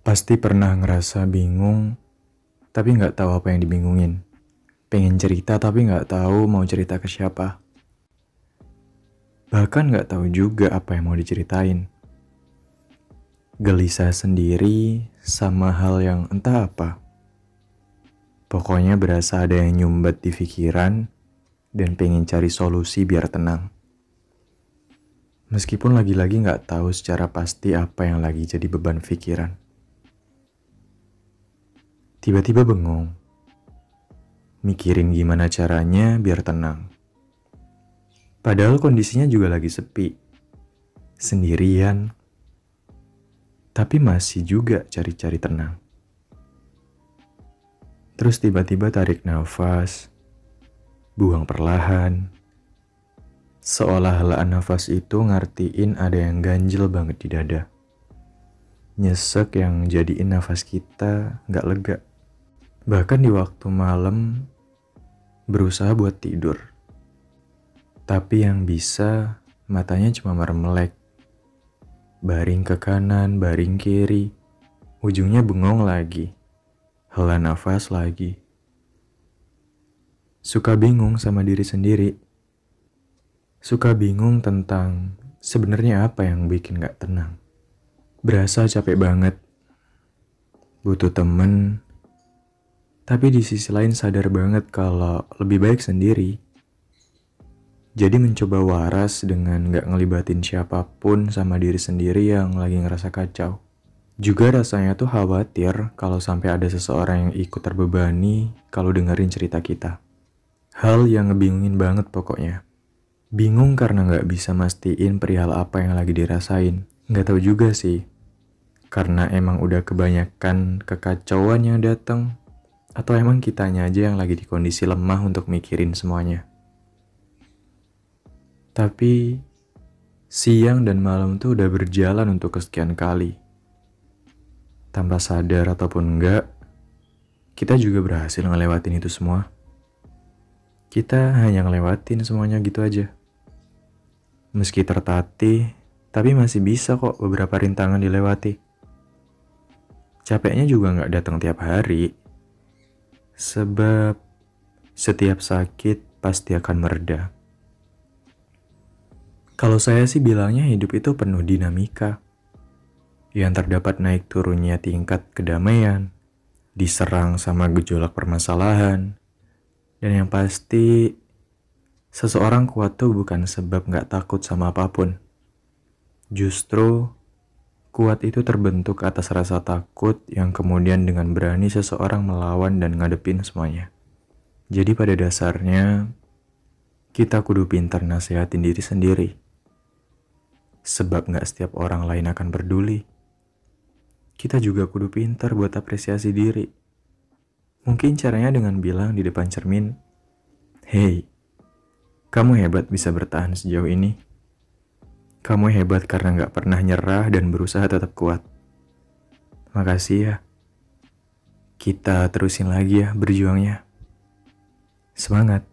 Pasti pernah ngerasa bingung, tapi nggak tahu apa yang dibingungin. Pengen cerita tapi nggak tahu mau cerita ke siapa. Bahkan nggak tahu juga apa yang mau diceritain. Gelisah sendiri sama hal yang entah apa. Pokoknya berasa ada yang nyumbat di pikiran dan pengen cari solusi biar tenang. Meskipun lagi-lagi nggak tahu secara pasti apa yang lagi jadi beban pikiran. Tiba-tiba bengong. Mikirin gimana caranya biar tenang. Padahal kondisinya juga lagi sepi. Sendirian. Tapi masih juga cari-cari tenang. Terus tiba-tiba tarik nafas. Buang perlahan Seolah helaan nafas itu ngertiin ada yang ganjel banget di dada. Nyesek yang jadiin nafas kita gak lega. Bahkan di waktu malam berusaha buat tidur. Tapi yang bisa matanya cuma merem Baring ke kanan, baring kiri. Ujungnya bengong lagi. Hela nafas lagi. Suka bingung sama diri sendiri Suka bingung tentang sebenarnya apa yang bikin gak tenang. Berasa capek banget. Butuh temen. Tapi di sisi lain sadar banget kalau lebih baik sendiri. Jadi mencoba waras dengan gak ngelibatin siapa pun sama diri sendiri yang lagi ngerasa kacau. Juga rasanya tuh khawatir kalau sampai ada seseorang yang ikut terbebani kalau dengerin cerita kita. Hal yang ngebingungin banget pokoknya. Bingung karena nggak bisa mastiin perihal apa yang lagi dirasain. Nggak tahu juga sih. Karena emang udah kebanyakan kekacauan yang datang atau emang kitanya aja yang lagi di kondisi lemah untuk mikirin semuanya. Tapi siang dan malam tuh udah berjalan untuk kesekian kali. Tanpa sadar ataupun enggak, kita juga berhasil ngelewatin itu semua. Kita hanya ngelewatin semuanya gitu aja. Meski tertatih, tapi masih bisa kok beberapa rintangan dilewati. Capeknya juga nggak datang tiap hari. Sebab setiap sakit pasti akan mereda. Kalau saya sih bilangnya hidup itu penuh dinamika. Yang terdapat naik turunnya tingkat kedamaian, diserang sama gejolak permasalahan, dan yang pasti Seseorang kuat tuh bukan sebab gak takut sama apa pun. Justru, kuat itu terbentuk atas rasa takut yang kemudian dengan berani seseorang melawan dan ngadepin semuanya. Jadi pada dasarnya, kita kudu pintar nasehatin diri sendiri. Sebab gak setiap orang lain akan peduli. Kita juga kudu pintar buat apresiasi diri. Mungkin caranya dengan bilang di depan cermin, Hey, kamu hebat bisa bertahan sejauh ini. Kamu hebat karena gak pernah nyerah dan berusaha tetap kuat. Makasih ya. Kita terusin lagi ya berjuangnya. Semangat.